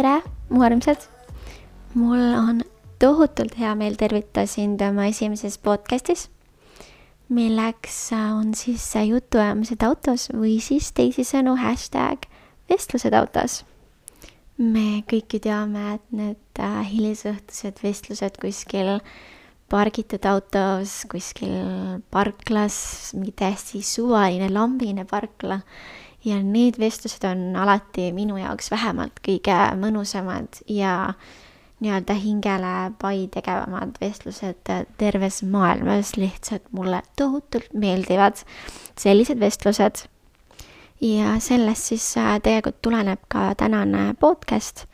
tere, mu armsad. mul on tohutult hea meel tervitada sind oma esimeses podcastis, milleks on siis jutuajamised autos või siis teisisõnu hashtag vestlused autos. me kõik ju teame, et need äh, hilisõhtused vestlused kuskil pargitud autos, kuskil parklas, mingi täiesti suvaline lambine parkla ja need vestlused on alati minu jaoks vähemalt kõige mõnusamad ja nii-öelda hingele pai tegevamad vestlused terves maailmas, lihtsalt mulle tohutult meeldivad sellised vestlused. ja sellest siis äh, tegelikult tuleneb ka tänane podcast,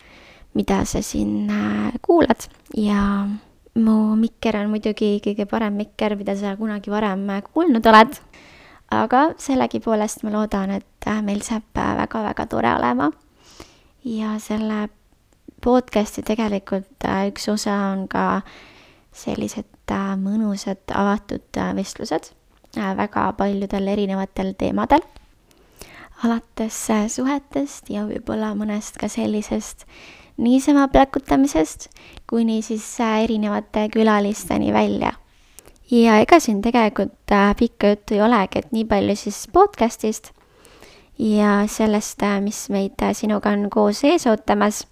mida sa siin äh, kuulad ja mu mikker on muidugi kõige parem mikker, mida sa kunagi varem äh, kuulnud oled aga sellegipoolest ma loodan, et äh, meil saab väga-väga äh, tore olema. ja selle podcast'i tegelikult äh, üks osa on ka sellised mõnusad avatud vestlused väga paljudel erinevatel teemadel. alates suhetest ja võib-olla mõnest ka sellisest niisama pläkutamisest kuni siis erinevate külalisteni välja ja ega siin tegelikult äh, pikka juttu ei olegi, et nii palju siis podcast'ist ja sellest, äh, mis meid äh, sinuga on koos ees ootamas.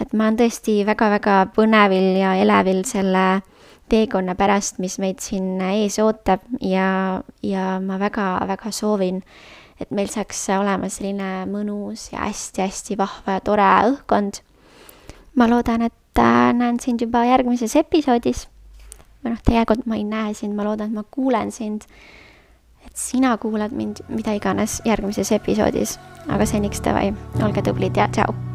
Et ma olen tõesti väga-väga põnevil ja elevil selle teekonna pärast, mis meid siin ees ootab ja, ja ma väga-väga soovin, et meil saaks olema selline mõnus ja hästi-hästi vahva ja tore õhkkond. ma loodan, et näen sind juba järgmises episoodis või noh, tegelikult ma ei näe sind, ma loodan, et ma kuulen sind. et sina kuulad mind, mida iganes järgmises episoodis. aga seniks davai, olge tublid ja tšau